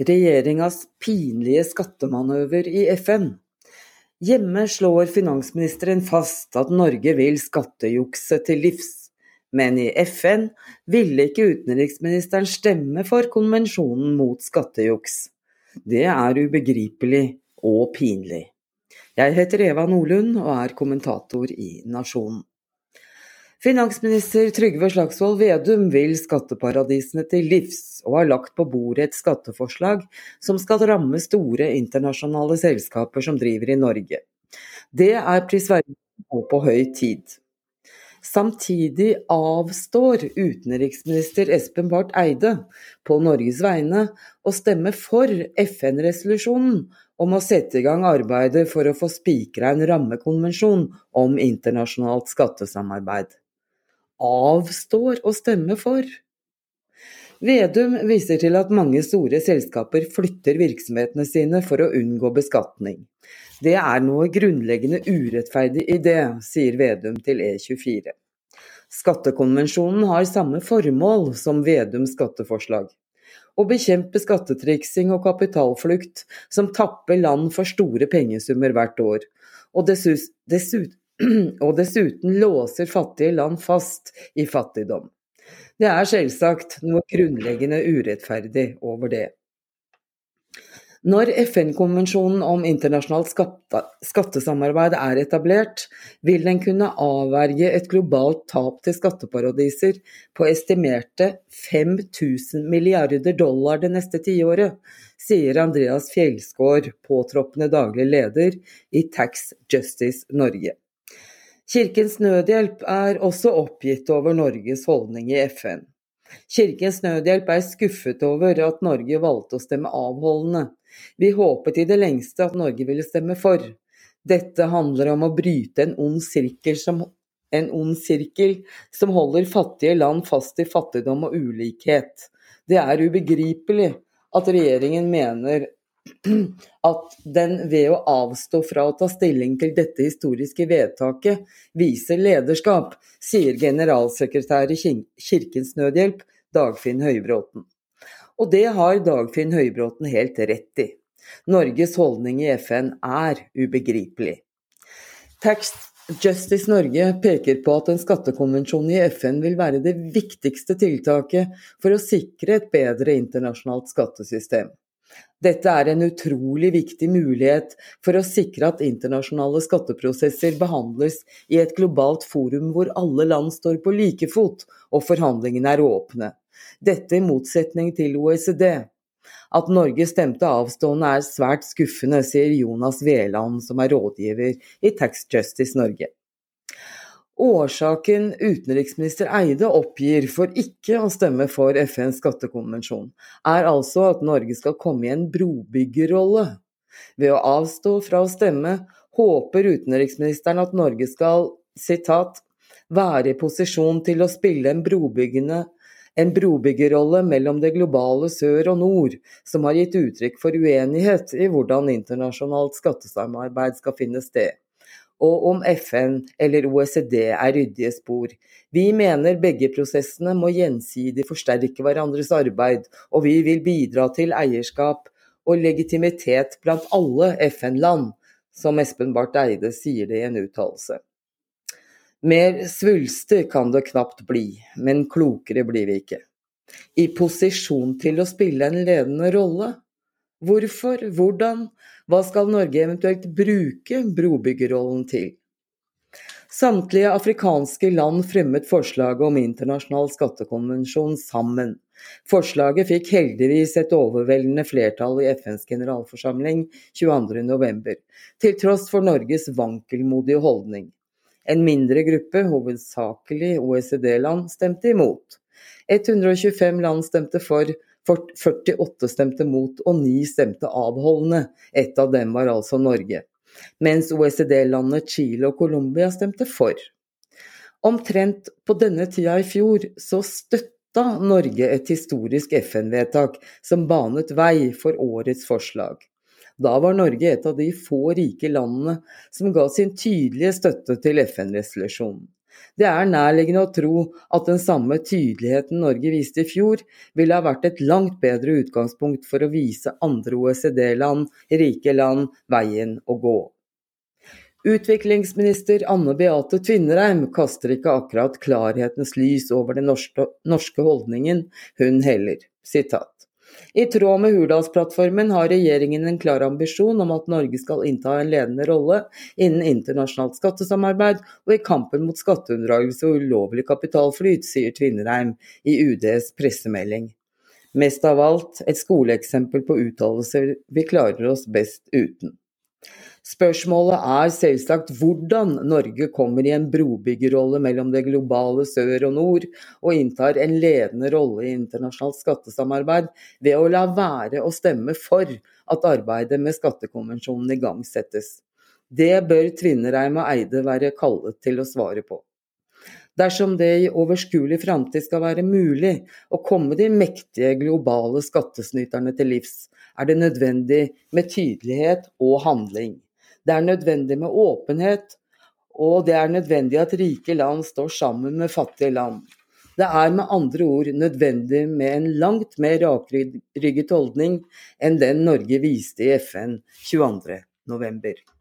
Regjeringas pinlige skattemanøver i FN. Hjemme slår finansministeren fast at Norge vil skattejukse til livs, men i FN ville ikke utenriksministeren stemme for konvensjonen mot skattejuks. Det er ubegripelig og pinlig. Jeg heter Eva Nordlund og er kommentator i Nasjonen. Finansminister Trygve Slagsvold Vedum vil skatteparadisene til livs, og har lagt på bordet et skatteforslag som skal ramme store internasjonale selskaper som driver i Norge. Det er prisverdig og på høy tid. Samtidig avstår utenriksminister Espen Barth Eide på Norges vegne å stemme for FN-resolusjonen om å sette i gang arbeidet for å få spikra en rammekonvensjon om internasjonalt skattesamarbeid avstår å stemme for. Vedum viser til at mange store selskaper flytter virksomhetene sine for å unngå beskatning. Det er noe grunnleggende urettferdig i det, sier Vedum til E24. Skattekonvensjonen har samme formål som Vedums skatteforslag. Å bekjempe skattetriksing og kapitalflukt som tapper land for store pengesummer hvert år. Og dessuten og dessuten låser fattige land fast i fattigdom. Det er selvsagt noe grunnleggende urettferdig over det. Når FN-konvensjonen om internasjonalt skattesamarbeid er etablert, vil den kunne avverge et globalt tap til skatteparadiser på estimerte 5000 milliarder dollar det neste tiåret, sier Andreas Fjellskår, påtroppende daglig leder i Tax Justice Norge. Kirkens Nødhjelp er også oppgitt over Norges holdning i FN. Kirkens Nødhjelp er skuffet over at Norge valgte å stemme avholdende. Vi håpet i det lengste at Norge ville stemme for. Dette handler om å bryte en ond sirkel som, ond sirkel som holder fattige land fast i fattigdom og ulikhet. Det er ubegripelig at regjeringen mener at den ved å avstå fra å ta stilling til dette historiske vedtaket, viser lederskap, sier generalsekretær i Kirkens Nødhjelp, Dagfinn Høybråten. Og det har Dagfinn Høybråten helt rett i. Norges holdning i FN er ubegripelig. Tax Justice Norge peker på at en skattekonvensjon i FN vil være det viktigste tiltaket for å sikre et bedre internasjonalt skattesystem. Dette er en utrolig viktig mulighet for å sikre at internasjonale skatteprosesser behandles i et globalt forum hvor alle land står på like fot og forhandlingene er åpne. Dette i motsetning til OECD. At Norge stemte avstående er svært skuffende, sier Jonas Veland, som er rådgiver i Tax Justice Norge. Årsaken utenriksminister Eide oppgir for ikke å stemme for FNs skattekonvensjon, er altså at Norge skal komme i en brobyggerrolle. Ved å avstå fra å stemme håper utenriksministeren at Norge skal citat, være i posisjon til å spille en brobyggende en brobyggerrolle mellom det globale sør og nord, som har gitt uttrykk for uenighet i hvordan internasjonalt skattesamarbeid skal finne sted og om FN eller OECD er ryddige spor. Vi mener begge prosessene må gjensidig forsterke hverandres arbeid, og vi vil bidra til eierskap og legitimitet blant alle FN-land, som Espen Barth Eide sier det i en uttalelse. Mer svulstig kan det knapt bli, men klokere blir vi ikke. I posisjon til å spille en ledende rolle? Hvorfor? Hvordan? Hva skal Norge eventuelt bruke brobyggerrollen til? Samtlige afrikanske land fremmet forslaget om internasjonal skattekonvensjon sammen. Forslaget fikk heldigvis et overveldende flertall i FNs generalforsamling 22.11, til tross for Norges vankelmodige holdning. En mindre gruppe, hovedsakelig OECD-land, stemte imot. 125 land stemte for, 48 stemte mot og 9 stemte avholdende. Et av dem var altså Norge. Mens OECD-landet Chile og Colombia stemte for. Omtrent på denne tida i fjor så støtta Norge et historisk FN-vedtak som banet vei for årets forslag. Da var Norge et av de få rike landene som ga sin tydelige støtte til FN-resolusjonen. Det er nærliggende å tro at den samme tydeligheten Norge viste i fjor, ville ha vært et langt bedre utgangspunkt for å vise andre OECD-land, rike land, veien å gå. Utviklingsminister Anne Beate Tvinnereim kaster ikke akkurat klarhetens lys over den norske, holdningen, hun heller. Sitat. I tråd med Hurdalsplattformen har regjeringen en klar ambisjon om at Norge skal innta en ledende rolle innen internasjonalt skattesamarbeid og i kampen mot skatteunndragelse og ulovlig kapitalflyt, sier Tvinnereim i UDs pressemelding. Mest av alt et skoleeksempel på uttalelser vi klarer oss best uten. Spørsmålet er selvsagt hvordan Norge kommer i en brobyggerrolle mellom det globale sør og nord, og inntar en ledende rolle i internasjonalt skattesamarbeid ved å la være å stemme for at arbeidet med skattekonvensjonen igangsettes. Det bør Tvinnereim og Eide være kallet til å svare på. Dersom det i overskuelig framtid skal være mulig å komme de mektige globale skattesnyterne til livs, er det nødvendig med tydelighet og handling. Det er nødvendig med åpenhet, og det er nødvendig at rike land står sammen med fattige land. Det er med andre ord nødvendig med en langt mer rakrygget holdning enn den Norge viste i FN 22.11.